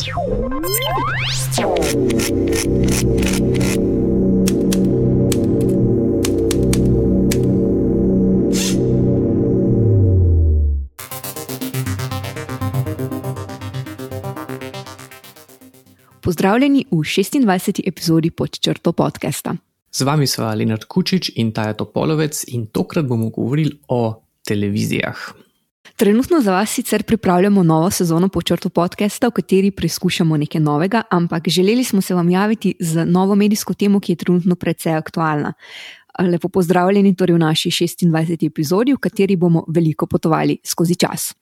Pozdravljeni v 26. epizodi pod črto podcasta. Z vami sva Leonard Kučič in Taja Topolovec, in tokrat bomo govorili o televizijah. Trenutno za vas sicer pripravljamo novo sezono po črtu podcasta, v kateri preizkušamo nekaj novega, ampak želeli smo se vam javiti z novo medijsko temo, ki je trenutno precej aktualna. Lepo pozdravljeni torej v naši 26. epizodi, v kateri bomo veliko potovali skozi čas.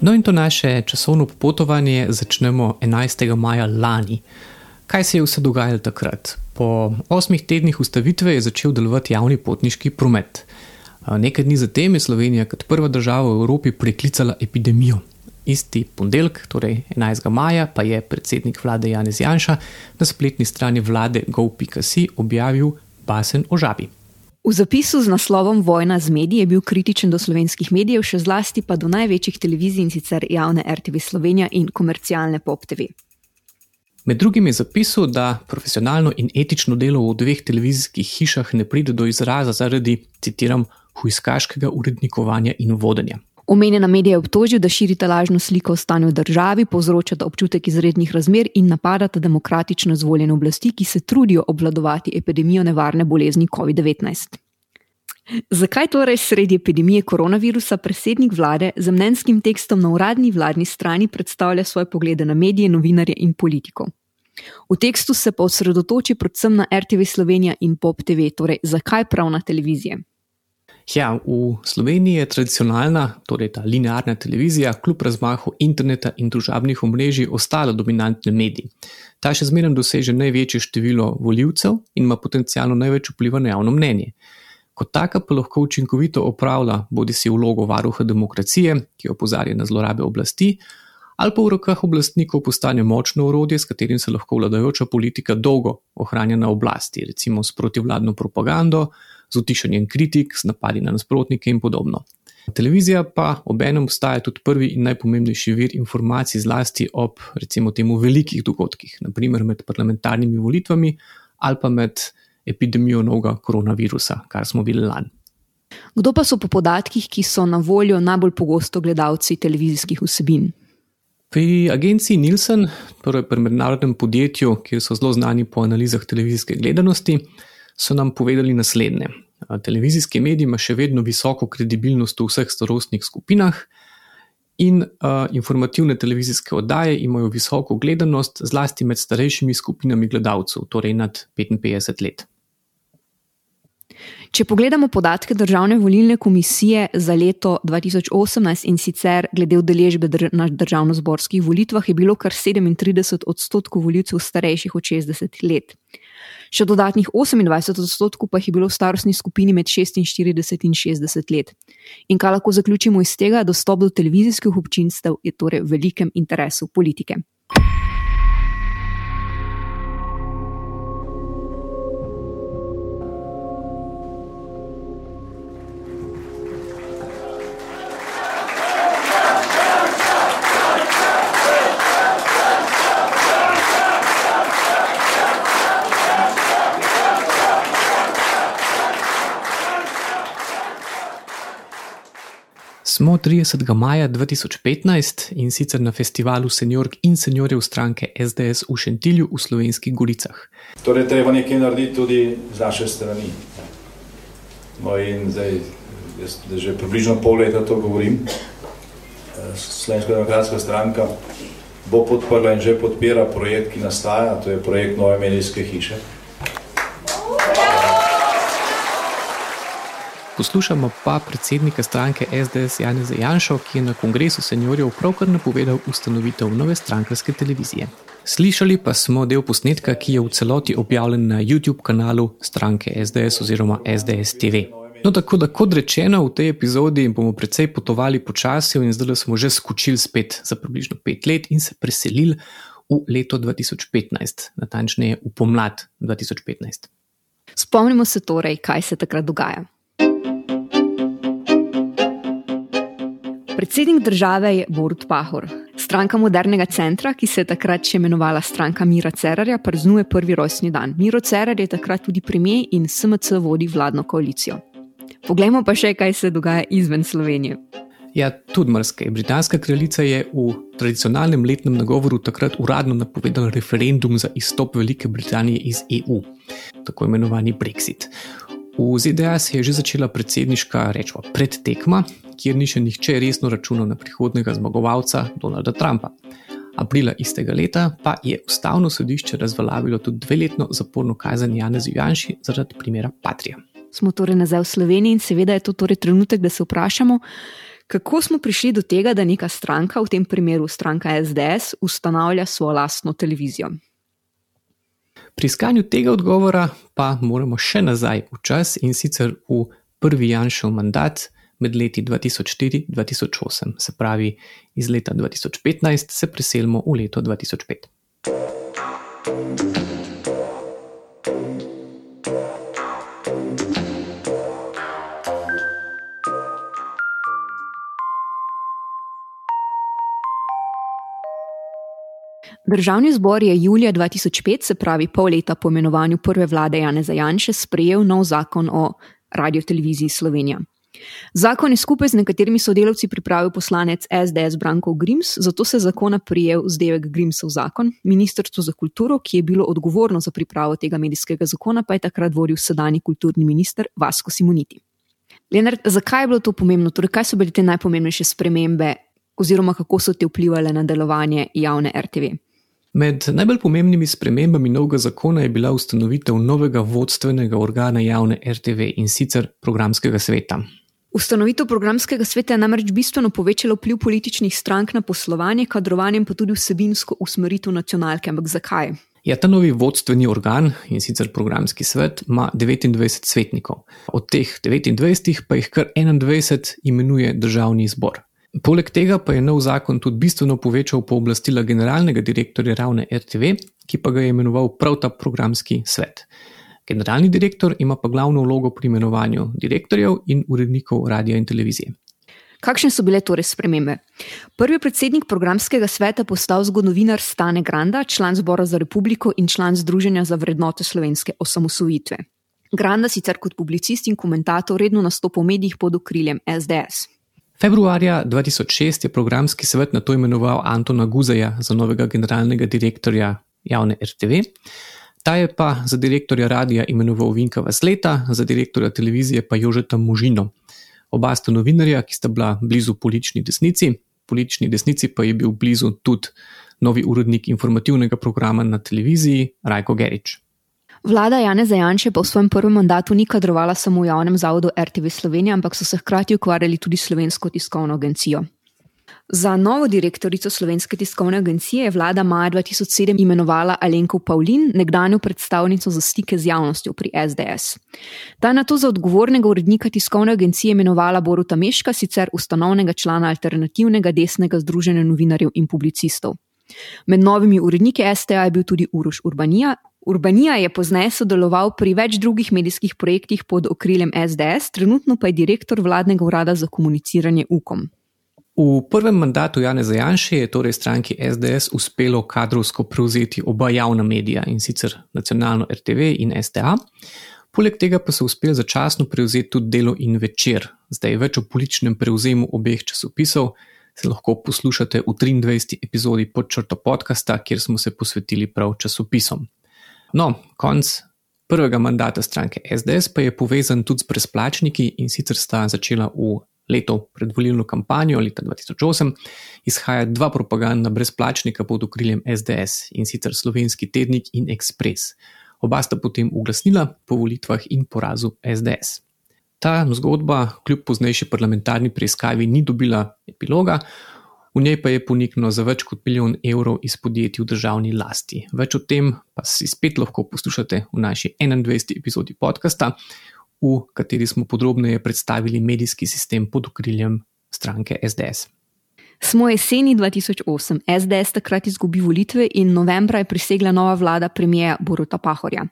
No, in to naše časovno popotovanje začnemo 11. maja lani. Kaj se je vse dogajalo takrat? Po osmih tednih ustavitve je začel delovati javni potniški promet. Nekaj dni zatem je Slovenija kot prva država v Evropi preklicala epidemijo. Isti ponedeljek, torej 11. maja, pa je predsednik vlade Janez Janša na spletni strani vlade gov.si objavil basen o žabi. V zapisu z naslovom Vojna z mediji je bil kritičen do slovenskih medijev, še zlasti pa do največjih televizij in sicer javne RTV Slovenija in komercialne Pop TV. Med drugim je zapisal, da profesionalno in etično delo v dveh televizijskih hišah ne pride do izraza zaradi, citiram, huiskaškega urednikovanja in vodenja. Omenjena medija je obtožil, da širita lažno sliko o stanju v državi, povzročata občutek izrednih razmer in napadata demokratično zvoljene oblasti, ki se trudijo obvladovati epidemijo nevarne bolezni COVID-19. Zakaj torej sredi epidemije koronavirusa predsednik vlade z mnenjskim tekstom na uradni vladni strani predstavlja svoje poglede na medije, novinarje in politiko? V tekstu se pa osredotoči predvsem na RTV Slovenija in Pop TV, torej zakaj prav na televizije. Ja, v Sloveniji je tradicionalna, torej ta linearna televizija, kljub razmahu interneta in družabnih omrežij, ostala dominantni medij. Ta še zmeraj doseže največje število voljivcev in ima potencialno največ vpliva na javno mnenje. Kot taka pa lahko učinkovito opravlja bodi si vlogo varuha demokracije, ki opozarja na zlorabe oblasti, ali pa v rokah oblastnikov postane močno orodje, s katerim se lahko vladajoča politika dolgo ohranja na oblasti, recimo s protivladno propagando z utišanjem kritik, z napadi na nasprotnike in podobno. Televizija pa obenem postaja tudi prvi in najpomembnejši vir informacij, zlasti ob recimo temu velikih dogodkih, naprimer med parlamentarnimi volitvami ali pa med epidemijo novega koronavirusa, kar smo videli lani. Kdo pa so po podatkih, ki so na voljo najbolj pogosto gledalci televizijskih vsebin? Pri agenciji Nielsen, torej pri mednarodnem podjetju, kjer so zelo znani po analizah televizijske gledanosti, so nam povedali naslednje. Televizijski mediji ima še vedno visoko kredibilnost v vseh starostnih skupinah, in uh, informativne televizijske oddaje imajo visoko gledanost, zlasti med starejšimi skupinami gledalcev, torej nad 55 let. Če pogledamo podatke Državne volilne komisije za leto 2018 in sicer glede udeležbe na državno-zborskih volitvah, je bilo kar 37 odstotkov voljivcev starejših od 60 let. Še dodatnih 28 odstotkov pa jih je bilo v starostni skupini med 46 in 60 let. In kaj lahko zaključimo iz tega, dostop do televizijskih občinstev je torej v velikem interesu politike. Smo 30. maja 2015 in sicer na festivalu Seniork in Seniorjev stranke SDS v Šentilju v Slovenskih Goricah. Torej, treba nekaj narediti tudi z naše strani. No, in zdaj, jaz že približno pol leta to govorim. Slovenska demokratska stranka bo podprla in že podpira projekt, ki nastaja, to je projekt Nove medijske hiše. Poslušamo pa predsednika stranke SDS Janeza Janša, ki je na kongresu seniorjev pravkar napovedal ustanovitev nove strankarske televizije. Slišali pa smo del posnetka, ki je v celoti objavljen na YouTube kanalu stranke SDS oziroma SDS TV. No, tako da, kot rečeno, v tej epizodi bomo precej potovali počasi in zdaj smo že skočili spet za približno pet let in se preselili v leto 2015, natančneje v pomlad 2015. Spomnimo se torej, kaj se takrat dogaja. Predsednik države je Borut Pahor. Stranka modernega centra, ki se je takrat še imenovala stranka Mira Cerarja, praznuje prvi rojstni dan. Miro Cerar je takrat tudi premijer in SMC vodi vladno koalicijo. Poglejmo pa še, kaj se dogaja izven Slovenije. Ja, tudi mrske. Britanska kraljica je v tradicionalnem letnem nagovoru takrat uradno napovedala referendum za izstop Velike Britanije iz EU, tako imenovani Brexit. V ZDA se je že začela predsedniška rečva predtekma, kjer ni še nihče resno računal na prihodnega zmagovalca Donalda Trumpa. Aprila istega leta pa je ustavno sodišče razveljavilo tudi dveletno zaporno kazen Janezu Janši zaradi primera Patrija. Smo torej nazaj v Sloveniji in seveda je to torej trenutek, da se vprašamo, Kako smo prišli do tega, da neka stranka, v tem primeru stranka SDS, ustanavlja svojo lastno televizijo? Pri iskanju tega odgovora pa moramo še nazaj v čas in sicer v prvi Janšov mandat med leti 2004-2008, se pravi iz leta 2015 se preselimo v leto 2005. Državni zbor je julija 2005, se pravi pol leta po imenovanju prve vlade Jane Zajanše, sprejel nov zakon o radioteleviziji Slovenija. Zakon je skupaj z nekaterimi sodelavci pripravil poslanec SDS Branko Grims, zato se zakona prijel zdevek Grimsov zakon. Ministrstvo za kulturo, ki je bilo odgovorno za pripravo tega medijskega zakona, pa je takrat vodil sedajni kulturni minister Vasko Simoniti. Leonard, zakaj je bilo to pomembno? Torej, kaj so bile te najpomembnejše spremembe, oziroma kako so te vplivali na delovanje javne RTV? Med najbolj pomembnimi spremembami novega zakona je bila ustanovitev novega vodstvenega organa javne RTV in sicer programskega sveta. Ustanovitev programskega sveta je namreč bistveno povečala vpliv političnih strank na poslovanje, kadrovanje pa tudi vsebinsko usmeritev nacionalke. Ampak zakaj? Ja, ta novi vodstveni organ in sicer programski svet ima 29 svetnikov. Od teh 29 pa jih kar 21 imenuje državni zbor. Poleg tega pa je nov zakon tudi bistveno povečal pooblastila generalnega direktorja ravne RTV, ki pa ga je imenoval prav ta programski svet. Generalni direktor ima pa glavno vlogo pri imenovanju direktorjev in urednikov radia in televizije. Kakšne so bile torej spremembe? Prvi predsednik programskega sveta postal zgodovinar Stane Granda, član zbora za republiko in član Združenja za vrednote slovenske osamosvojitve. Granda sicer kot publicist in komentator redno nastopa v medijih pod okriljem SDS. Februarja 2006 je programski svet na to imenoval Antona Guzeja za novega generalnega direktorja javne RTV. Ta je pa za direktorja radia imenoval Vinka Vasleta, za direktorja televizije pa Jožeta Možino. Oba sta novinarja, ki sta bila blizu politični desnici, politični desnici pa je bil blizu tudi novi urednik informativnega programa na televiziji Rajko Gerič. Vlada Jane Zajanče pa v svojem prvem mandatu ni kadrovala samo v javnem zavodu RTV Slovenija, ampak so se hkrati ukvarjali tudi s slovensko tiskovno agencijo. Za novo direktorico Slovenske tiskovne agencije je vlada maja 2007 imenovala Alenko Pavlin, nekdanjo predstavnico za stike z javnostjo pri SDS. Ta je na to za odgovornega urednika tiskovne agencije imenovala Boruta Meška, sicer ustanovnega člana alternativnega desnega združenja novinarjev in publicistov. Med novimi uredniki STA je bil tudi Uroš Urbanija, Urbanija je pozneje sodeloval pri več drugih medijskih projektih pod okriljem SDS, trenutno pa je direktor vladnega urada za komuniciranje UKOM. V prvem mandatu Jana Zajanša je torej stranki SDS uspelo kadrovsko prevzeti oba javna medija in sicer nacionalno RTV in STA. Poleg tega pa so uspeli začasno prevzeti tudi delo in večer. Zdaj več o političnem prevzemu obeh časopisov se lahko poslušate v 23. epizodi podčrta podcasta, kjer smo se posvetili prav časopisom. No, konc prvega mandata stranke SDS pa je povezan tudi s brezplačniki in sicer sta začela v leto predvolilno kampanjo leta 2008 izhajati dva propagandna brezplačnika pod okriljem SDS in sicer Slovenski tednik in Express. Oba sta potem uglasnila po volitvah in porazu SDS. Ta zgodba, kljub poznejši parlamentarni preiskavi, ni dobila epiloga, v njej pa je poniknilo za več kot milijon evrov iz podjetij v državni lasti. Več o tem pa si spet lahko poslušate v naši 21. epizodi podcasta, v kateri smo podrobneje predstavili medijski sistem pod okriljem stranke SDS. Smo jeseni 2008, SDS takrat izgubi volitve in novembra je prisegla nova vlada premijeja Boruta Pahorja.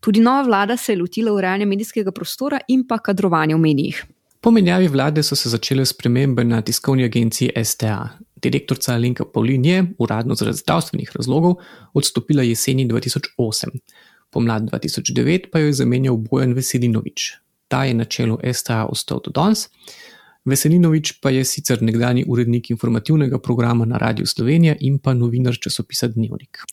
Tudi nova vlada se je lotila urejanja medijskega prostora in pa kadrovanja v medijih. Po menjavi vlade so se začele spremembe na tiskovni agenciji STA. Direktorica Alenka Pavlin je, uradno zaradi zdravstvenih razlogov, odstopila jeseni 2008. Pomlad 2009 pa jo je zamenjal Bojan Veselinovič. Ta je na čelu STA ostal do danes. Veselinovič pa je sicer nekdani urednik informativnega programa na Radiu Slovenija in pa novinar časopisa Dnevnik.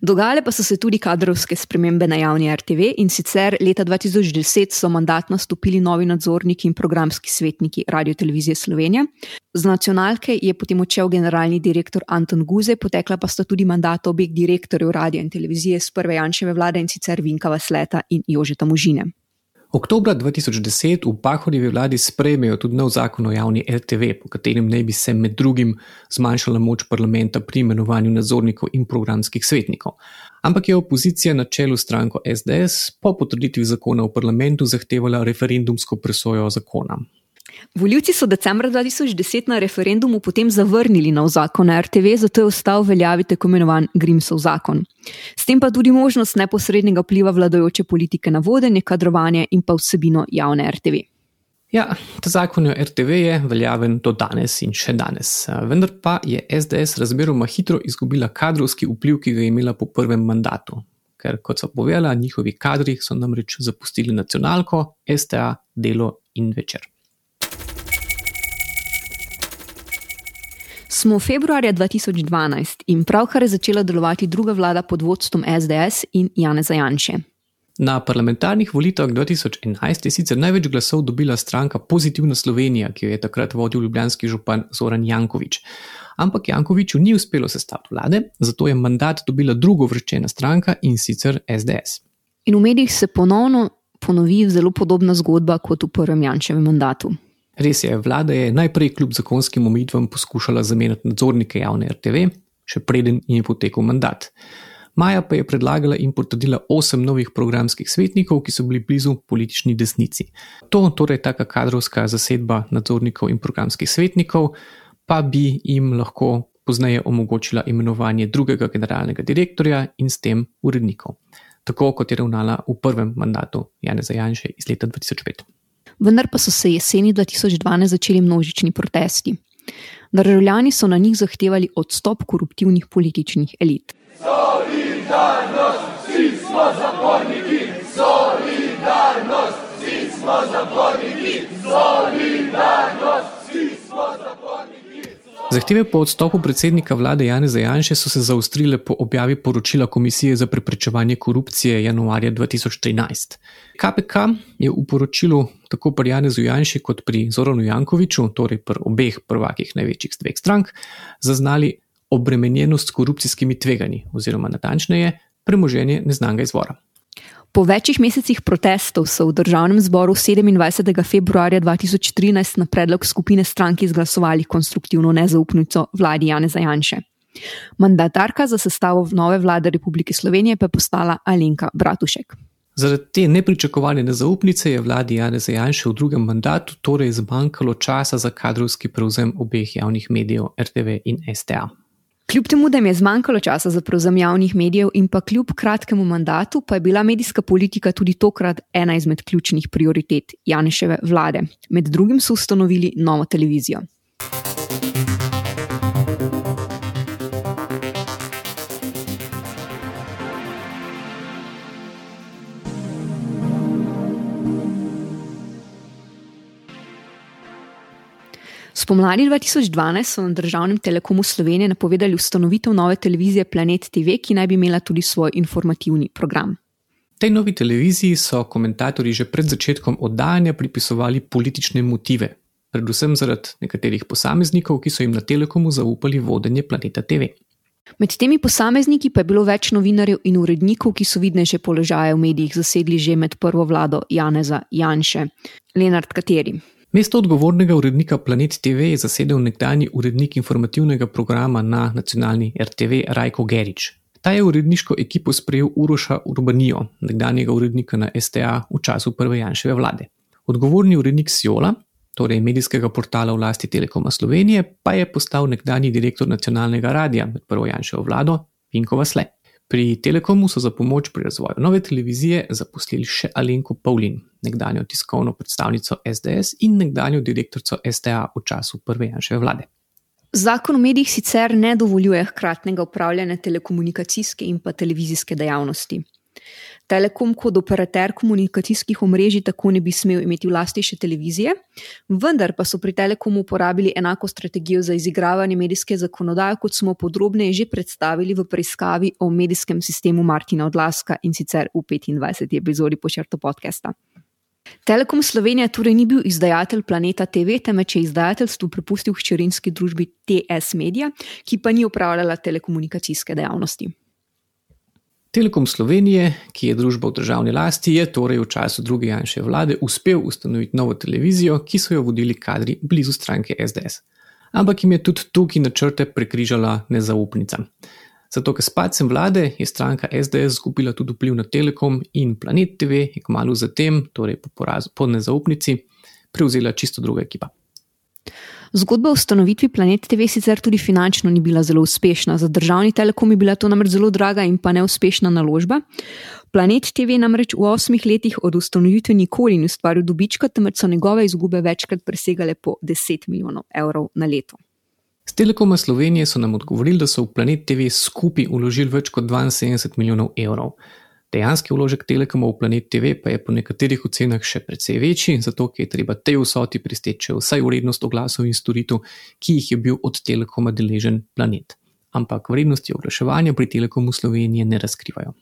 Dogajale pa so se tudi kadrovske spremembe na javni RTV in sicer leta 2010 so mandat nastopili novi nadzorniki in programski svetniki Radio Televizije Slovenije. Z nacionalke je potem odšel generalni direktor Anton Guze, potekla pa sta tudi mandata obeh direktorjev radio in televizije z prve Janševe vlade in sicer Vinka Vasleta in Jožeta Možine. Oktober 2010 v Pahorjevi vladi sprejmejo tudi nov zakon o javni RTV, po katerem naj bi se med drugim zmanjšala moč parlamenta pri imenovanju nadzornikov in programskih svetnikov. Ampak je opozicija na čelu stranko SDS po potrditvi zakona v parlamentu zahtevala referendumsko presojo zakona. Voljivci so decembra 2010 na referendumu potem zavrnili nov zakon na RTV, zato je ostal veljavi tako imenovan Grimsov zakon. S tem pa tudi možnost neposrednega vpliva vladajoče politike na vodenje, kadrovanje in pa vsebino javne RTV. Ja, ta zakon o RTV je veljaven do danes in še danes. Vendar pa je SDS razmeroma hitro izgubila kadrovski vpliv, ki ga je imela po prvem mandatu. Ker, kot so povedala, njihovi kadri so namreč zapustili nacionalko, STA, delo in večer. Smo februarja 2012 in pravkar je začela delovati druga vlada pod vodstvom SDS in Jana Zajanče. Na parlamentarnih volitvah 2011 je sicer največ glasov dobila stranka Pozitivna Slovenija, ki jo je takrat vodil ljubljanski župan Zoran Jankovič. Ampak Jankoviču ni uspelo sestaviti vlade, zato je mandat dobila drugo vrščena stranka in sicer SDS. In v medijih se ponovno ponovi zelo podobna zgodba kot v prvem Jančevem mandatu. Res je, vlada je najprej kljub zakonskim omejitvam poskušala zamenjati nadzornike javne RTV, še preden je potekel mandat. Maja pa je predlagala in potrdila osem novih programskih svetnikov, ki so bili blizu politični desnici. To, torej taka kadrovska zasedba nadzornikov in programskih svetnikov, pa bi jim lahko pozneje omogočila imenovanje drugega generalnega direktorja in s tem urednikov. Tako kot je ravnala v prvem mandatu Jana Zajanša iz leta 2005 vendar pa so se jeseni 2012 začeli množični protesti. Državljani so na njih zahtevali odstop koruptivnih političnih elit. Solidarnost, vsi smo zaporniki, solidarnost, vsi smo zaporniki, solidarnost, vsi smo zaporniki. Zahteve po odstopu predsednika vlade Jana Zajanše so se zaustrile po objavi poročila Komisije za preprečevanje korupcije januarja 2013. KPK je v poročilu tako pri Janezu Janši kot pri Zoranu Jankoviču, torej pri obeh prvakih največjih dveh strank, zaznali obremenjenost s korupcijskimi tveganji, oziroma natančneje, premoženje neznanga izvora. Po večjih mesecih protestov so v državnem zboru 27. februarja 2013 na predlog skupine strank izglasovali konstruktivno nezaupnico vladi Jane Zajanše. Mandatarka za sestavo nove vlade Republike Slovenije pa je postala Alenka Bratušek. Zaradi te nepričakovane nezaupnice je vladi Jane Zajanše v drugem mandatu torej zmanjkalo časa za kadrovski prevzem obeh javnih medijev RTV in STA. Kljub temu, da jim je zmanjkalo časa za prevzem javnih medijev in pa kljub kratkemu mandatu, pa je bila medijska politika tudi tokrat ena izmed ključnih prioritet Janeševe vlade. Med drugim so ustanovili novo televizijo. Spomladi 2012 so na državnem telekomu Slovenije napovedali ustanovitev nove televizije Planet TV, ki naj bi imela tudi svoj informativni program. Tej novi televiziji so komentatorji že pred začetkom oddajanja pripisovali politične motive, predvsem zaradi nekaterih posameznikov, ki so jim na telekomu zaupali vodenje Planeta TV. Med temi posamezniki pa je bilo več novinarjev in urednikov, ki so vidnejše položaje v medijih zasedli že med prvo vlado Janeza Janše. Lenard, kateri? Mesto odgovornega urednika Planet TV je zasedel nekdani urednik informativnega programa na nacionalni RTV Rajko Gerič. Ta je uredniško ekipo sprejel Uroša Urbanijo, nekdanjega urednika na STA v času prve Janševe vlade. Odgovorni urednik Siola, torej medijskega portala vlasti Telekoma Slovenije, pa je postal nekdani direktor nacionalnega radia med prvo Janševo vlado Vinko Vasle. Pri Telekomu so za pomoč pri razvoju nove televizije zaposlili še Alenko Pavlin, nekdanjo tiskovno predstavnico SDS in nekdanjo direktorico STA v času prve Janševe vlade. Zakon o medijih sicer ne dovoljuje hkratnega upravljanja telekomunikacijske in pa televizijske dejavnosti. Telekom kot operater komunikacijskih omrežij tako ne bi smel imeti vlasti še televizije, vendar pa so pri Telekomu uporabili enako strategijo za izigravanje medijske zakonodaje, kot smo podrobneje že predstavili v preiskavi o medijskem sistemu Martina Odlaska in sicer v 25. epizodi počrto podcasta. Telekom Slovenija torej ni bil izdajatelj Planeta TV, temveč je izdajateljstvo prepustil hčerinski družbi TS Media, ki pa ni upravljala telekomunikacijske dejavnosti. Telekom Slovenije, ki je družba v državni lasti, je torej v času druge Janše vlade uspel ustanoviti novo televizijo, ki so jo vodili kadri blizu stranke SDS. Ampak jim je tudi tukaj načrte prekrižala nezaupnica. Zato, ker s padcem vlade je stranka SDS izgubila tudi vpliv na Telekom in Planet TV je kmalo zatem, torej po porazu po nezaupnici, prevzela čisto druga ekipa. Zgodba o ustanovitvi Planet TV sicer tudi finančno ni bila zelo uspešna. Za državni telekom je bila to namreč zelo draga in pa neuspešna naložba. Planet TV namreč v osmih letih od ustanovitve nikoli ni ustvaril dobička, temveč so njegove izgube večkrat presegale po 10 milijonov evrov na leto. Z Telekoma Slovenije so nam odgovorili, da so v Planet TV skupaj uložili več kot 72 milijonov evrov. Dejanski vložek Telekoma v Planet TV pa je po nekaterih ocenah še precej večji, zato je treba tej vsoti pristeči vsaj vrednost oglasov in storitev, ki jih je bil od Telekoma deležen planet. Ampak vrednosti oglaševanja pri Telekomu Slovenije ne razkrivajo.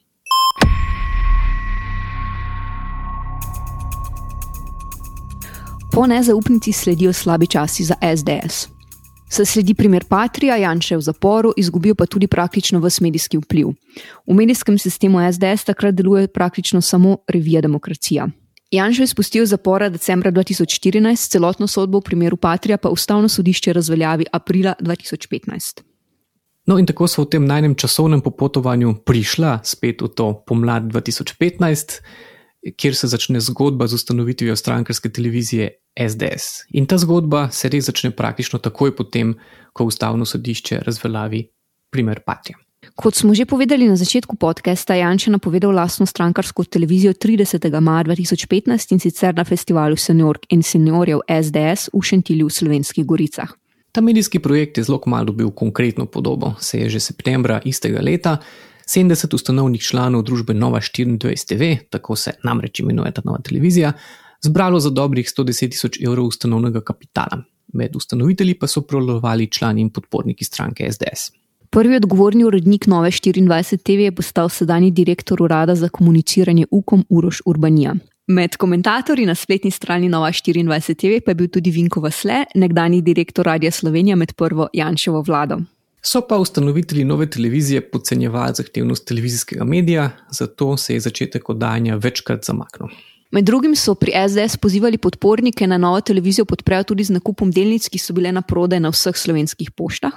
Po nezaupnici sledijo slabi časi za SDS. Se sledi primer Patrija, Janša v zaporu, izgubil pa tudi praktično vse medijski vpliv. V medijskem sistemu SDS takrat deluje praktično samo revija Demokracija. Janša je spustil zapora decembra 2014, celotno sodbo v primeru Patrija pa ustavno sodišče razveljavi aprila 2015. No, in tako so v tem najnem časovnem popotovanju prišla spet v to pomlad 2015 kjer se začne zgodba z ustanovitvijo strankarske televizije SDS. In ta zgodba se res začne praktično takoj potem, ko ustavno sodišče razveljavi primer Patrija. Kot smo že povedali na začetku podcasta, je Janša napovedal lastno strankarsko televizijo 30. maja 2015 in sicer na festivalu Seniork in Seniorjev SDS v Šentilju v Slovenskih Goricah. Ta medijski projekt je zelo malo dobil konkretno podobo, se je že septembra istega leta 70 ustanovnih članov družbe Nova 24 TV, tako se namreč imenuje ta nova televizija, zbralo za dobrih 110 tisoč evrov ustanovnega kapitala. Med ustanovitelji pa so prolovali člani in podporniki stranke SDS. Prvi odgovorni urednik Nove 24 TV je postal sedajni direktor urada za komuniciranje UKOM Uroš Urbanija. Med komentatorji na spletni strani Nova 24 TV pa je bil tudi Vinko Vasle, nekdani direktor Radia Slovenija med prvo Janševo vlado. So pa ustanovitelji nove televizije podcenjevali zahtevnost televizijskega medija, zato se je začetek oddajanja večkrat zamaknil. Med drugim so pri SDS pozivali podpornike na novo televizijo podprejo tudi z nakupom delnic, ki so bile na prodaj na vseh slovenskih poštah.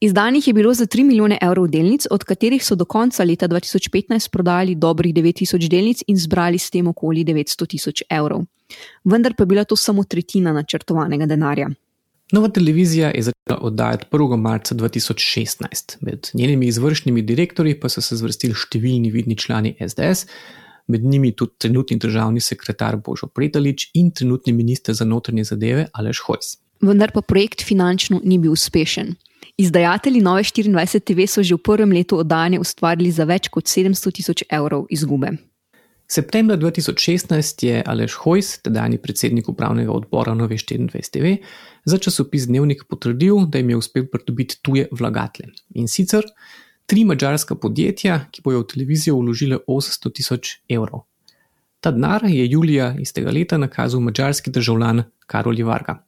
Izdanih je bilo za 3 milijone evrov delnic, od katerih so do konca leta 2015 prodali dobrih 9000 delnic in zbrali s tem okoli 900 tisoč evrov. Vendar pa je bila to samo tretjina načrtovanega denarja. Nova televizija je začela oddajati 1. marca 2016. Med njenimi izvršnimi direktorji pa so se zvrstili številni vidni člani SDS, med njimi tudi trenutni državni sekretar Božo Pretalič in trenutni minister za notranje zadeve Aleš Hojs. Vendar pa projekt finančno ni bil uspešen. Izdajatelji Nove 24 TV so že v prvem letu oddajanja ustvarili za več kot 700 tisoč evrov izgube. Septembra 2016 je Aleš Hojs, tedajni predsednik upravnega odbora Nove 24 TV, za časopis Dnevnik potrdil, da jim je uspel pridobiti tuje vlagatelje. In sicer tri mačarska podjetja, ki bojo v televizijo vložile 800 tisoč evrov. Ta denar je julija istega leta nakazal mačarski državljan Karol Varga.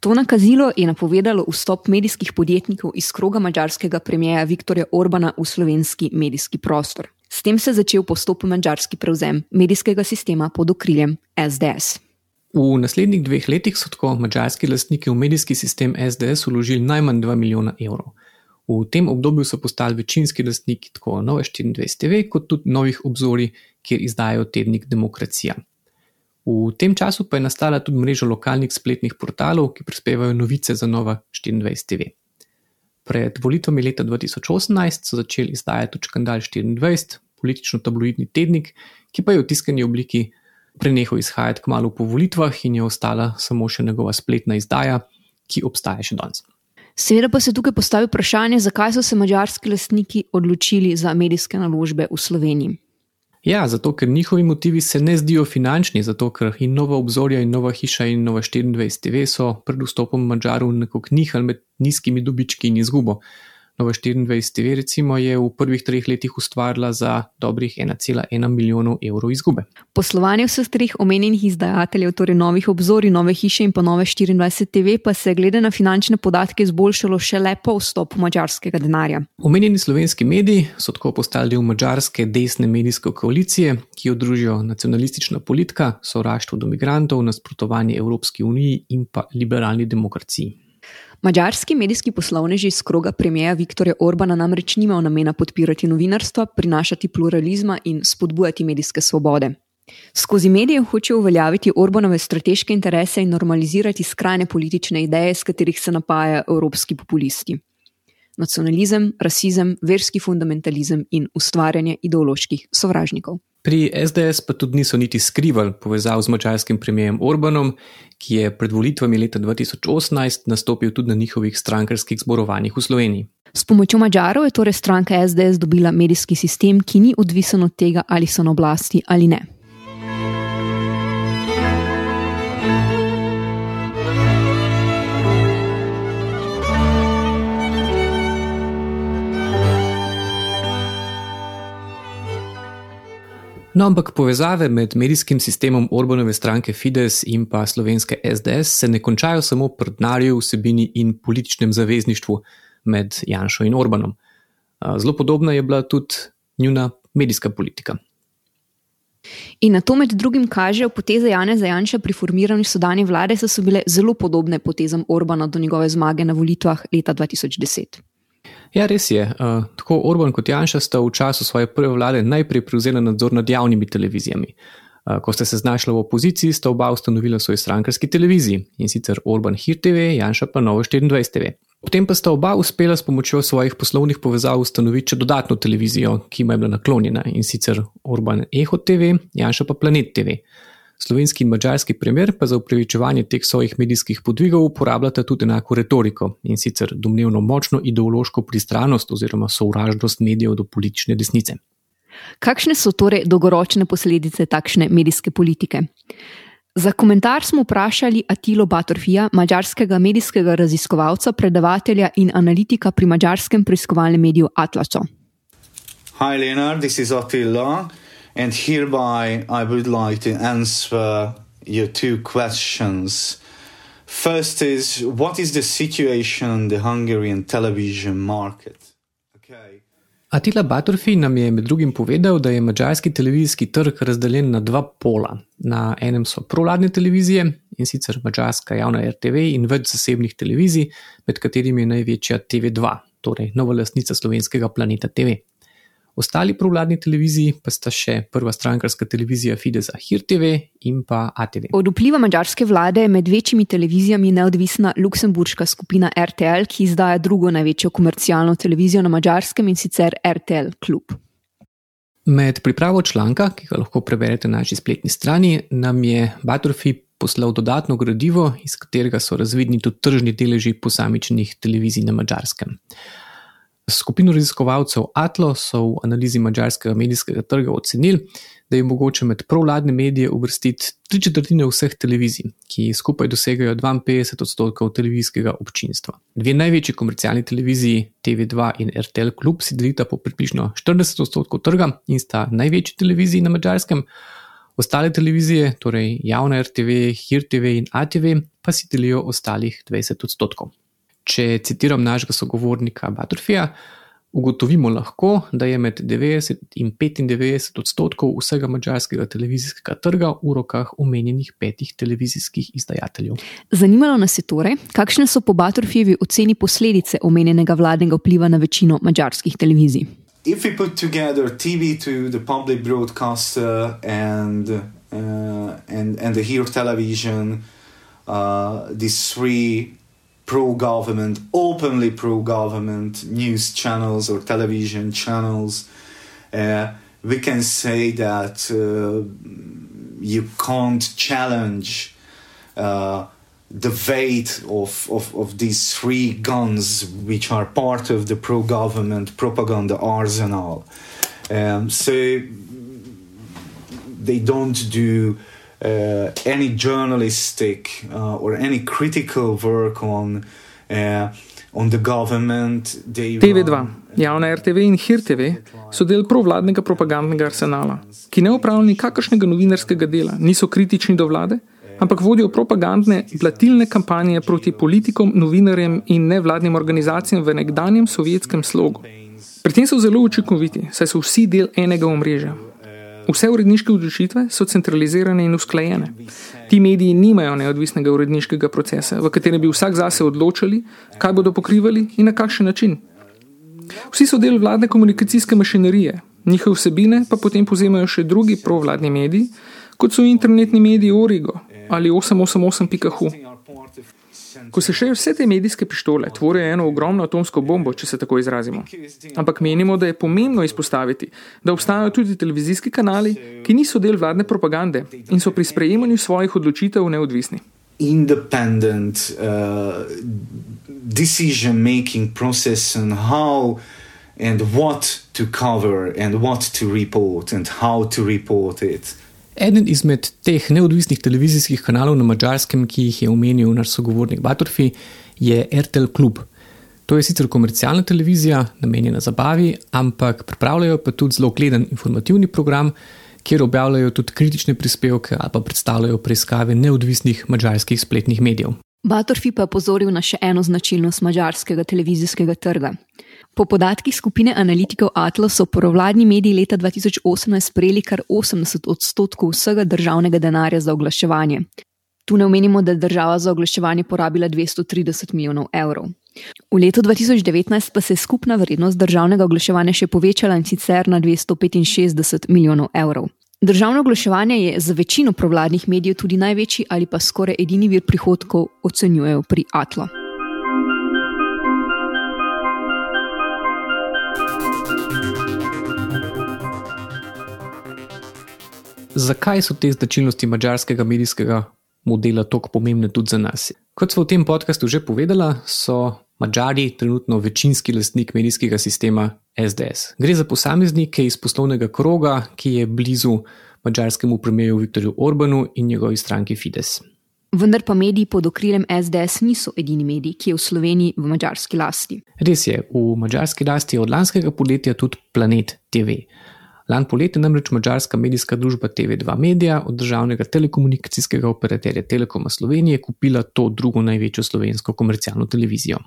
To nakazilo je napovedalo vstop medijskih podjetnikov iz kroga mačarskega premijeja Viktorja Orbana v slovenski medijski prostor. S tem se je začel postopen mačarski prevzem medijskega sistema pod okriljem SDS. V naslednjih dveh letih so tako mačarski lastniki v medijski sistem SDS vložili najmanj 2 milijona evrov. V tem obdobju so postali večinski lastniki tako Nove 24 TV, kot tudi novih obzorij, kjer izdajo tednik Demokracija. V tem času pa je nastala tudi mreža lokalnih spletnih portalov, ki prispevajo novice za Nova 24 TV. Pred volitvami leta 2018 so začeli izdajati Čkandal 24, politično-tabloidni tednik, ki pa je v tiskani obliki prenehal izhajati kmalo po volitvah in je ostala samo še njegova spletna izdaja, ki obstaja še danes. Seveda pa se tukaj postavi vprašanje, zakaj so se mačarski lastniki odločili za medijske naložbe v Sloveniji. Ja, zato ker njihovi motivi se ne zdijo finančni, zato ker in nova obzorja, in nova hiša, in nova 24 TV so pred vstopom Mačarov nekako nihali med nizkimi dobički in izgubo. Nova 24 TV recimo je v prvih treh letih ustvarila za dobrih 1,1 milijonov evrov izgube. Poslovanje vseh treh omenjenih izdajateljev, torej novih obzorij, nove hiše in pa nove 24 TV, pa se je glede na finančne podatke izboljšalo šele po vstopu mačarskega denarja. Omenjeni slovenski mediji so tako postali del mačarske desne medijske koalicije, ki jo družijo nacionalistična politika, sovraštvo do migrantov, nasprotovanje Evropski uniji in pa liberalni demokraciji. Mačarski medijski poslovneži iz kroga premijeja Viktorja Orbana namreč nimajo namena podpirati novinarstva, prinašati pluralizma in spodbujati medijske svobode. Skozi medije hočejo uveljaviti Orbanove strateške interese in normalizirati skrajne politične ideje, s katerih se napajajo evropski populisti. Nacionalizem, rasizem, verski fundamentalizem in ustvarjanje ideoloških sovražnikov. Pri SDS pa tudi niso niti skrivali povezav z mačarskim premijem Orbanom, ki je pred volitvami leta 2018 nastopil tudi na njihovih strankarskih zborovanjih v Sloveniji. S pomočjo Mačarov je torej stranka SDS dobila medijski sistem, ki ni odvisen od tega, ali so na oblasti ali ne. No, ampak povezave med medijskim sistemom Orbanove stranke Fides in pa slovenske SDS se ne končajo samo pri denarju, vsebini in političnem zavezništvu med Janšo in Orbanom. Zelo podobna je bila tudi njuna medijska politika. In na to med drugim kažejo poteze Jana Zajanša pri formiranju sodanje vlade, so bile zelo podobne potezam Orbana do njegove zmage na volitvah leta 2010. Ja, res je. Uh, tako Orban kot Janša sta v času svoje prve vlade najprej prevzela nadzor nad javnimi televizijami. Uh, ko sta se znašla v opoziciji, sta oba ustanovila svoj strankarski televiziji in sicer Orban Hir TV, Janša pa Novo 24 TV. Potem pa sta oba uspela s pomočjo svojih poslovnih povezav ustanoviti še dodatno televizijo, ki ima bila naklonjena in sicer Orban Eho TV, Janša pa Planet TV. Slovenski in mačarski primer pa za upravičevanje teh svojih medijskih podvigov uporabljata tudi enako retoriko in sicer domnevno močno ideološko pristranost oziroma sovražnost medijev do politične desnice. Kakšne so torej dolgoročne posledice takšne medijske politike? Za komentar smo vprašali Atilo Batorfija, mačarskega medijskega raziskovalca, predavatelja in analitika pri mačarskem preiskovalnem mediju Atlaso. Hi, Leonard, this is Attila. And hereby, I would like to answer your two questions. First is what is the situation in the Hungarian television market? Okay. Attila Batorfi nam je med drugim povedal, da je mačarski televizijski trg razdeljen na dva pola. Na enem so provladne televizije in sicer mačarska javna RTV in več zasebnih televizij, med katerimi je največja TV2, torej nova lastnica slovenskega planeta TV. Ostali provladni televiziji pa sta še prva strankarska televizija Fidesa HirTV in pa ATV. Od vpliva mađarske vlade je med večjimi televizijami neodvisna luksemburška skupina RTL, ki izdaja drugo največjo komercialno televizijo na mađarskem in sicer RTL Klub. Med pripravo članka, ki ga lahko preberete na naši spletni strani, nam je Batorfi poslal dodatno gradivo, iz katerega so razvidni tudi tržni deleži posamičnih televizij na mađarskem. Skupino raziskovalcev Atlo so v analizi mačarskega medijskega trga ocenili, da je mogoče med provladne medije uvrstiti tri četrtine vseh televizij, ki skupaj dosegajo 52 odstotkov televizijskega občinstva. Dve največji komercialni televiziji, TV2 in RTL Klub, si delita po približno 40 odstotkov trga in sta največji televiziji na mačarskem. Ostale televizije, torej javna RTV, HirTV in ATV, pa si delijo ostalih 20 odstotkov. Če citiram našega sogovornika Batrofija, ugotovimo lahko, da je med 90 in 95 odstotkov vsega mačarskega televizijskega trga v rokah omenjenih petih televizijskih izdajateljev. Zanimalo nas je torej, kakšne so po Batrofijevi oceni posledice omenjenega vladnega vpliva na večino mačarskih televizij. If we put together TV to the public broadcaster and uh, and and the Here television, uh, these three pro government, openly pro government news channels or television channels, uh, we can say that uh, you can't challenge uh, the weight of, of, of these three guns, which are part of the pro government propaganda arsenal. Um, so they don't do uh, any journalistic uh, or any critical work on uh, on the government. They TV2, run- javna RTV in HIR-TV so del provladnega propagandnega arsenala, ki ne upravljajo nikakršnega novinarskega dela, niso kritični do vlade, ampak vodijo propagandne, blatilne kampanje proti politikom, novinarjem in nevladnim organizacijam v nekdanjem sovjetskem slogu. Pri tem so zelo učinkoviti, saj so vsi del enega omrežja. Vse uredniške odločitve so centralizirane in usklajene. Ti mediji nimajo neodvisnega uredniškega procesa, v katerem bi vsak zase odločali, kaj bodo pokrivali in na kakšen način. Vsi so del vladne komunikacijske mašinerije, njihove vsebine pa potem povzemajo še drugi provladni mediji, kot so internetni mediji Origo ali 888.hu. Ko se še vse te medijske pištole tvorijo eno ogromno atomsko bombo, če se tako izrazimo. Ampak menimo, da je pomembno izpostaviti, da obstajajo tudi televizijski kanali, ki niso del vladne propagande in so pri sprejemanju svojih odločitev neodvisni. independent uh, decision making process on how and what to cover and what to report and how to report it. Eden izmed teh neodvisnih televizijskih kanalov na mačarskem, ki jih je omenil naš sogovornik Batorfi, je RTL Klub. To je sicer komercialna televizija, namenjena zabavi, ampak pripravljajo pa tudi zelo gledan informativni program, kjer objavljajo tudi kritične prispevke ali pa predstavljajo preiskave neodvisnih mačarskih spletnih medijev. Batorfi pa je pozoril na še eno značilnost mađarskega televizijskega trga. Po podatkih skupine analitikov Atlas so provladni mediji leta 2018 prejeli kar 80 odstotkov vsega državnega denarja za oglaševanje. Tu ne omenimo, da je država za oglaševanje porabila 230 milijonov evrov. V letu 2019 pa se je skupna vrednost državnega oglaševanja še povečala in sicer na 265 milijonov evrov. Državno oglaševanje je za večino provladnih medijev tudi največji ali pa skoraj edini vir prihodkov, ocenjujejo pri Atlo. Zakaj so te značilnosti mačarskega medijskega modela tako pomembne tudi za nas? Kot smo v tem podkastu že povedala, so Mačari trenutno večinski lastnik medijskega sistema SDS. Gre za posameznike iz poslovnega kroga, ki je blizu mačarskemu premijeju Viktorju Orbanu in njegovi stranki Fides. Vendar pa mediji pod okriljem SDS niso edini medij, ki je v Sloveniji v mačarski lasti. Res je, v mačarski lasti je od lanskega poletja tudi Planet TV. Lan poletje namreč mačarska medijska družba TV2 Media od državnega telekomunikacijskega operaterja Telekoma Slovenije kupila to drugo največjo slovensko komercialno televizijo.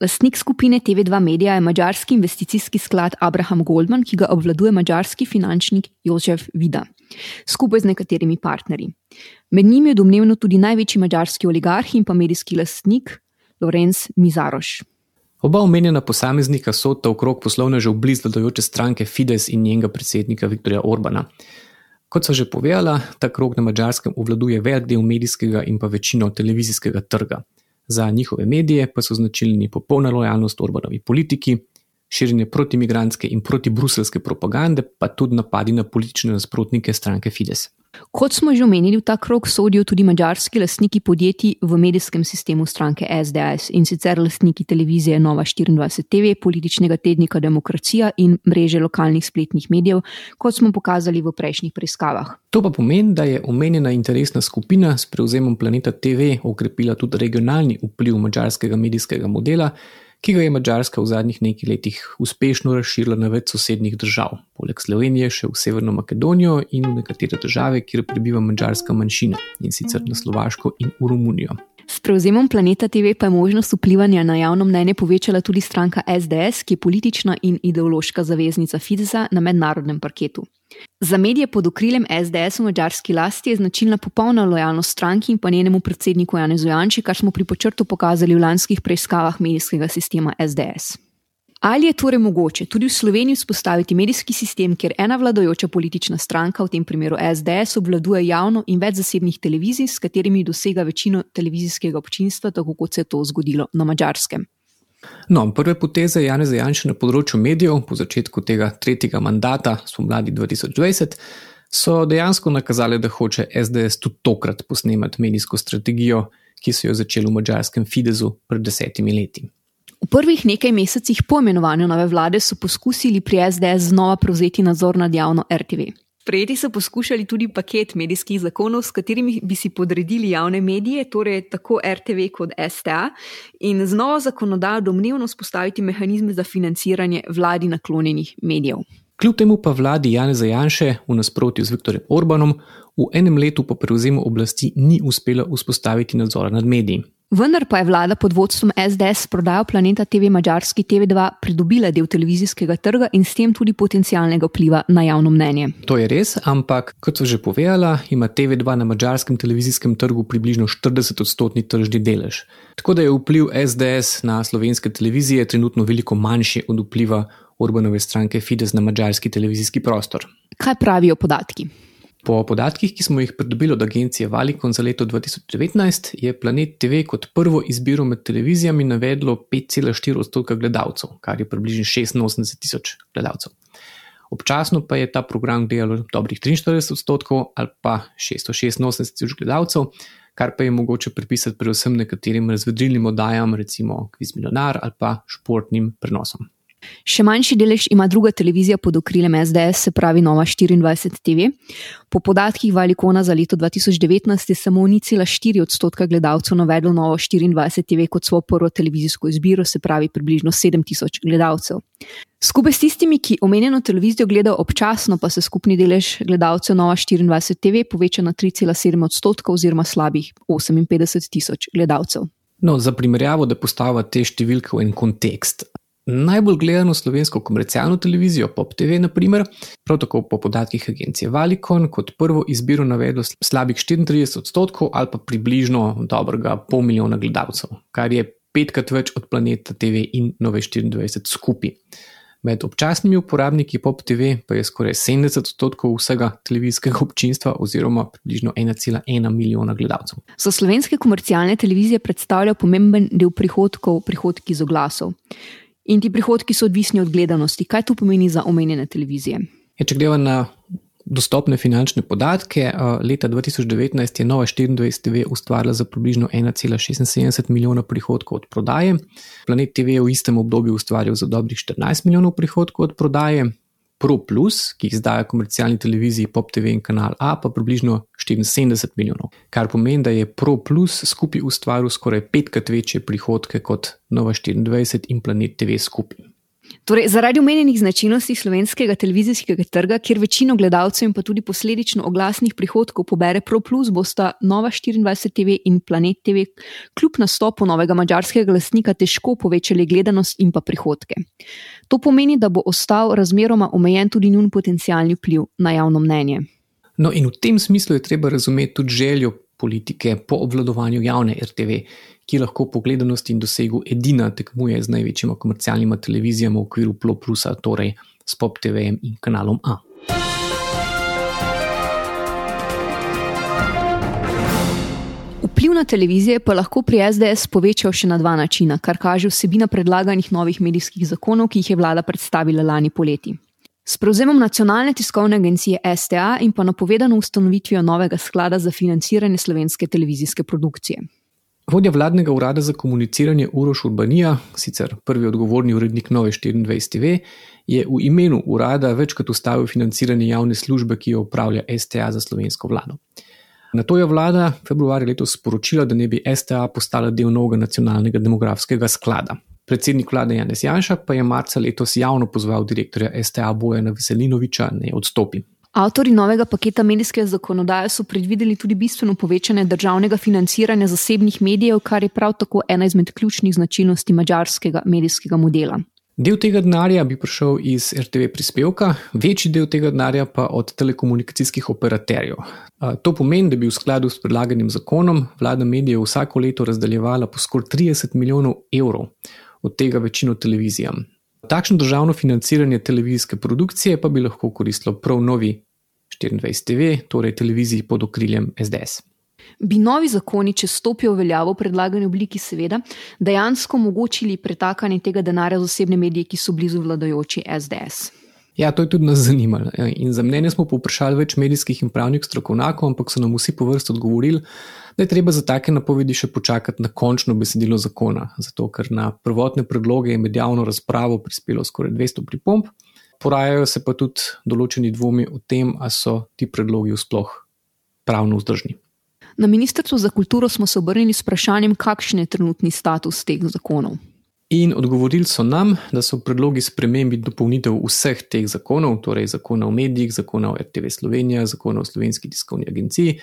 Lastnik skupine TV2 Media je mačarski investicijski sklad Abraham Goldman, ki ga obvladuje mačarski finančnik Jožef Vida, skupaj z nekaterimi partnerji. Med njimi je domnevno tudi največji mačarski oligarh in pa medijski lastnik Lorenz Mizaroš. Oba omenjena posameznika so ta okrog poslovnežev blizu vladajoče stranke Fides in njenega predsednika Viktorja Orbana. Kot so že povedala, ta krog na mačarskem obvladuje velik del medijskega in pa večino televizijskega trga. Za njihove medije pa so značilni popolna lojalnost Orbanovi politiki, širjenje protimigranske in protibruselske propagande, pa tudi napadi na politične nasprotnike stranke Fides. Kot smo že omenili, v ta krog sodijo tudi mačarski lastniki podjetij v medijskem sistemu stranke SDS in sicer lastniki televizije Nova 24 TV, političnega tednika Demokracija in mreže lokalnih spletnih medijev, kot smo pokazali v prejšnjih preiskavah. To pa pomeni, da je omenjena interesna skupina s prevzemom Planeta TV okrepila tudi regionalni vpliv mačarskega medijskega modela, ki ga je Mačarska v zadnjih nekaj letih uspešno razširila na več sosednjih držav, poleg Slovenije še v Severno Makedonijo in v nekatere države, kjer prebiva mačarska manjšina, in sicer na Slovaško in v Romunijo. S prevzemom Planeta TV pa je možnost vplivanja na javno mnenje povečala tudi stranka SDS, ki je politična in ideološka zaveznica Fidesa na mednarodnem parketu. Za medije pod okriljem SDS v mačarski lasti je značilna popolna lojalnost stranki in pa njenemu predsedniku Janezu Janči, kar smo pri počrtu pokazali v lanskih preiskavah medijskega sistema SDS. Ali je torej mogoče tudi v Sloveniji vzpostaviti medijski sistem, kjer ena vladajoča politična stranka, v tem primeru SDS, obvladuje javno in več zasebnih televizij, s katerimi dosega večino televizijskega občinstva, tako kot se je to zgodilo na Mačarskem? No, prve poteze Jana Zajanša na področju medijev po začetku tega tretjega mandata, spomladi 2020, so dejansko nakazali, da hoče SDS tudi tokrat posnemati medijsko strategijo, ki so jo začeli v mačarskem Fidesu pred desetimi leti. V prvih nekaj mesecih po imenovanju nove vlade so poskusili pri SDS znova prevzeti nadzor nad javno RTV. Sprejeti so poskušali tudi paket medijskih zakonov, s katerimi bi si podredili javne medije, torej tako RTV kot STA, in z novo zakonodajo domnevno spostaviti mehanizme za financiranje vladi naklonjenih medijev. Kljub temu pa vladi Janeza Janše, v nasprotju z Viktorjem Orbanom, v enem letu po prevzemu oblasti ni uspela vzpostaviti nadzora nad mediji. Vendar pa je vlada pod vodstvom SDS s prodajo Planeta TV Mačarski TV2 pridobila del televizijskega trga in s tem tudi potencialnega vpliva na javno mnenje. To je res, ampak kot so že povedala, ima TV2 na mačarskem televizijskem trgu približno 40-odstotni tržni delež. Tako da je vpliv SDS na slovenske televizije trenutno veliko manjši od vpliva Orbanove stranke Fides na mačarski televizijski prostor. Kaj pravijo podatki? Po podatkih, ki smo jih pridobili od agencije Valikon za leto 2019, je Planet TV kot prvo izbiro med televizijami navedlo 5,4 odstotka gledalcev, kar je približno 86 tisoč gledalcev. Občasno pa je ta program delal dobrih 43 odstotkov ali pa 686 tisoč gledalcev, kar pa je mogoče pripisati predvsem nekaterim razvedrilnim oddajam, recimo Kviz Milionar ali pa športnim prenosom. Še manjši delež ima druga televizija pod okriljem SDS, se pravi Nova 24 TV. Po podatkih Valikona za leto 2019 je samo unicila 4 odstotka gledalcev navedlo Novo 24 TV kot svojo prvo televizijsko izbiro, se pravi približno 7000 gledalcev. Skupaj s tistimi, ki omenjeno televizijo gledajo občasno, pa se skupni delež gledalcev Nova 24 TV poveča na 3,7 odstotka oziroma slabih 58 tisoč gledalcev. No, za primerjavo, da postavimo te številke v en kontekst. Najbolj gledano slovensko komercialno televizijo, Pop TV, naprimer, prav tako po podatkih agencije Valikon, kot prvo izbiro navedlo slabih 34 odstotkov ali pa približno dobrega pol milijona gledalcev, kar je petkrat več od planeta TV in Nove 24 skupaj. Med občasnimi uporabniki Pop TV pa je skoraj 70 odstotkov vsega televizijskega občinstva, oziroma približno 1,1 milijona gledalcev. Za slovenske komercialne televizije predstavljajo pomemben del prihodkov prihodki iz oglasov. In ti prihodki so odvisni od gledanosti. Kaj to pomeni za omenjene televizije? Je, če gledamo na dostopne finančne podatke, leta 2019 je Nova 24 TV ustvarila za približno 1,76 milijona prihodkov od prodaje, Planet TV je v istem obdobju ustvaril za dobrih 14 milijonov prihodkov od prodaje, Pro Plus, ki jih izdaja komercialni televiziji Pop TV in Kanal A, pa približno 74 milijonov. Kar pomeni, da je Pro Plus skupaj ustvaril skoraj petkrat večje prihodke kot Nova 24 in Planet TV skupaj. Torej, zaradi omenjenih značilnosti slovenskega televizijskega trga, kjer večino gledalcev in pa tudi posledično oglasnih prihodkov pobere ProPlus, bosta Nova 24 TV in Planet TV kljub nastopu novega mačarskega lastnika težko povečali gledanost in pa prihodke. To pomeni, da bo ostal razmeroma omejen tudi njun potencijalni vpliv na javno mnenje. No, in v tem smislu je treba razumeti tudi željo politike po obvladovanju javne RTV, ki lahko po gledanosti in dosegu edina tekmuje z največjima komercialnima televizijama v okviru Plo Plusa, torej s Pop TV in kanalom A. Vpliv na televizije pa lahko pri SDS povečal še na dva načina, kar kaže vsebina predlaganih novih medijskih zakonov, ki jih je vlada predstavila lani poleti. S prevzemom nacionalne tiskovne agencije STA in pa napovedano ustanovitvijo novega sklada za financiranje slovenske televizijske produkcije. Vodja vladnega urada za komuniciranje Uroš Urbanija, sicer prvi odgovorni urednik Nove 24 TV, je v imenu urada večkrat ustavil financiranje javne službe, ki jo upravlja STA za slovensko vlado. Na to je vlada februarja letos sporočila, da ne bi STA postala del novega nacionalnega demografskega sklada. Predsednik vlade Janez Janša pa je marca letos javno pozval direktorja STA Bojana Veselinoviča, ne odstopi. Avtori novega paketa medijske zakonodaje so predvideli tudi bistveno povečanje državnega financiranja zasebnih medijev, kar je prav tako ena izmed ključnih značilnosti mađarskega medijskega modela. Del tega denarja bi prišel iz RTV prispevka, večji del tega denarja pa od telekomunikacijskih operaterjev. To pomeni, da bi v skladu s predlaganim zakonom vlada medijev vsako leto razdeljevala po skoraj 30 milijonov evrov, od tega večino televizijam. Takšno državno financiranje televizijske produkcije pa bi lahko koristilo prav novi 24 TV, torej televiziji pod okriljem SDS. Bi novi zakoni, če stopijo v veljavo v predlagani obliki, seveda, dejansko omogočili pretakanje tega denarja z osebne medije, ki so blizu vladajoči SDS? Ja, to je tudi nas zanimalo. In za mnenje smo povprašali več medijskih in pravnih strokovnjakov, ampak so nam vsi po vrsti odgovorili, da je treba za take napovedi še počakati na končno besedilo zakona. Zato, ker na prvotne predloge je med javno razpravo prispelo skoraj 200 pripomb, porajajo se pa tudi določeni dvomi o tem, ali so ti predlogi sploh pravno vzdržni. Na Ministrstvu za kulturo smo se obrnili s vprašanjem, kakšen je trenutni status teh zakonov. In odgovorili so nam, da so predlogi sprememb in dopolnitev vseh teh zakonov, torej zakona o medijih, zakona o RTV Slovenija, zakona o slovenski tiskovni agenciji,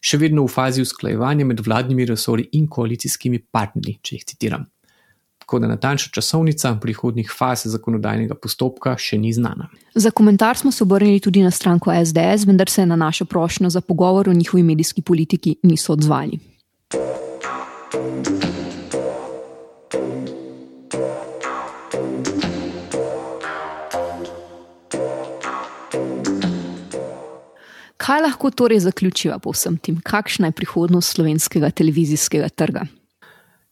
še vedno v fazi usklajevanja med vladnimi resori in koalicijskimi partnerji, če jih citiram tako da natančna časovnica prihodnih faz zakonodajnega postopka še ni znana. Za komentar smo se obrnili tudi na stranko SDS, vendar se na našo prošnjo za pogovor o njihovi medijski politiki niso odzvali. Kaj lahko torej zaključiva po vsem tem, kakšna je prihodnost slovenskega televizijskega trga?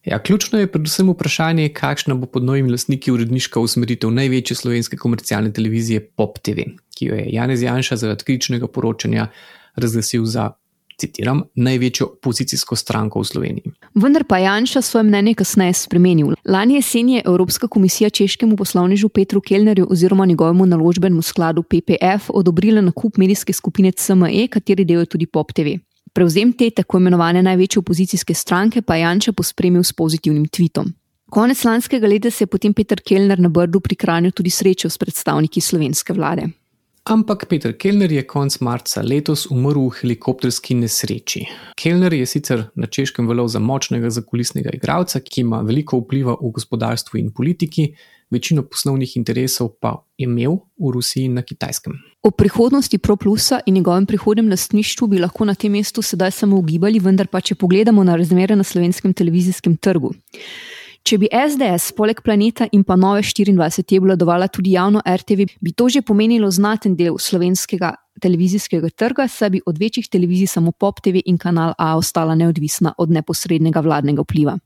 Ja, ključno je predvsem vprašanje, kakšna bo pod novimi lastniki uredniška usmeritev največje slovenske komercialne televizije Pop TV, ki jo je Janez Janša zaradi kritičnega poročanja razglasil za. Citiram, največjo opozicijsko stranko v Sloveniji. Vendar pa Janša svoje mnenje kasneje spremenil. Lani jesen je Evropska komisija češkemu poslovnežu Petru Kellnerju oziroma njegovemu naložbenemu skladu PPF odobrila nakup medijske skupine CME, kateri del je tudi Pop TV. Prevzem te tako imenovane največje opozicijske stranke pa Janša pospremil s pozitivnim tvitom. Konec lanskega leta se je potem Peter Kellner na Brdu prikranil tudi srečo s predstavniki slovenske vlade. Ampak Peter Kellner je konec marca letos umrl v helikopterski nesreči. Kellner je sicer na češkem veljal za močnega zakulisnega igralca, ki ima veliko vpliva v gospodarstvu in politiki, večino poslovnih interesov pa je imel v Rusiji in na Kitajskem. O prihodnosti ProPlusa in njegovem prihodnem lastništvu bi lahko na tem mestu sedaj samo ugibali, vendar pa če pogledamo na razmere na slovenskem televizijskem trgu. Če bi SDS poleg planeta in pa nove 24 obladovala tudi javno RTV, bi to že pomenilo znaten del slovenskega televizijskega trga, saj bi od večjih televizij samo Pop TV in Kanal A ostala neodvisna od neposrednega vladnega vpliva.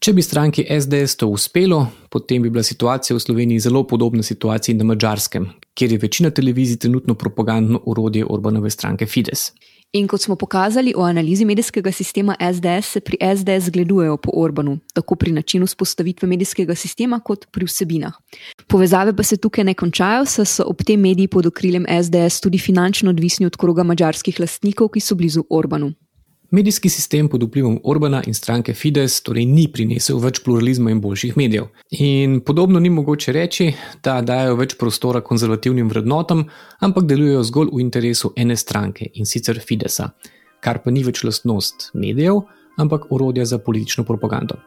Če bi stranki SDS to uspelo, potem bi bila situacija v Sloveniji zelo podobna situaciji na Mačarskem, kjer je večina televizij trenutno propagandno urodje Orbanove stranke Fides. In kot smo pokazali v analizi medijskega sistema SDS, se pri SDS zgledujejo po Orbanu, tako pri načinu spostavitve medijskega sistema, kot pri vsebinah. Povezave pa se tukaj ne končajo, saj so ob tem mediji pod okriljem SDS tudi finančno odvisni od kroga mačarskih lastnikov, ki so blizu Orbanu. Medijski sistem pod vplivom Orbana in stranke Fides torej ni prinesel več pluralizma in boljših medijev. In podobno ni mogoče reči, da dajo več prostora konzervativnim vrednotam, ampak delujejo zgolj v interesu ene stranke in sicer Fidesa, kar pa ni več lastnost medijev, ampak urodja za politično propagando.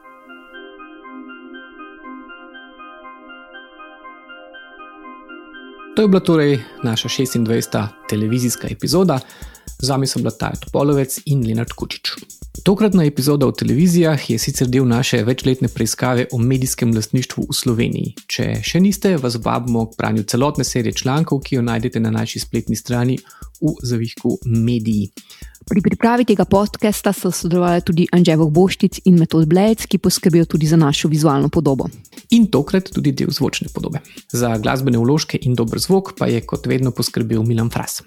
To je bila torej naša 26. televizijska epizoda. Z vami sem bila Taja Topolovec in Leonard Kučič. Tokratna epizoda o televizijah je sicer del naše večletne preiskave o medijskem lastništvu v Sloveniji. Če še niste, vas vabimo k branju celotne serije člankov, ki jo najdete na naši spletni strani v zavihku Mediji. Pri pripravi tega podcasta so sodelovali tudi Anžej Boštic in Metod Blejec, ki poskrbijo tudi za našo vizualno podobo. In tokrat tudi del zvočne podobe. Za glasbene vložke in dober zvok pa je kot vedno poskrbel Milan Fras.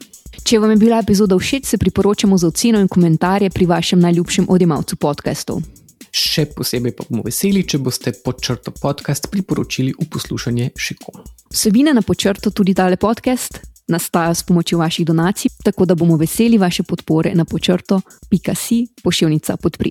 Če vam je bila epizoda všeč, se priporočamo za oceno in komentarje pri vašem najljubšem odjemalcu podkastov. Še posebej pa bomo veseli, če boste podčrto podcast priporočili v poslušanje še komu. Vsebina na podčrto tudi tale podcast nastajajo s pomočjo vaših donacij, tako da bomo veseli vaše podpore na počrto pikasi pošiljnica podpri.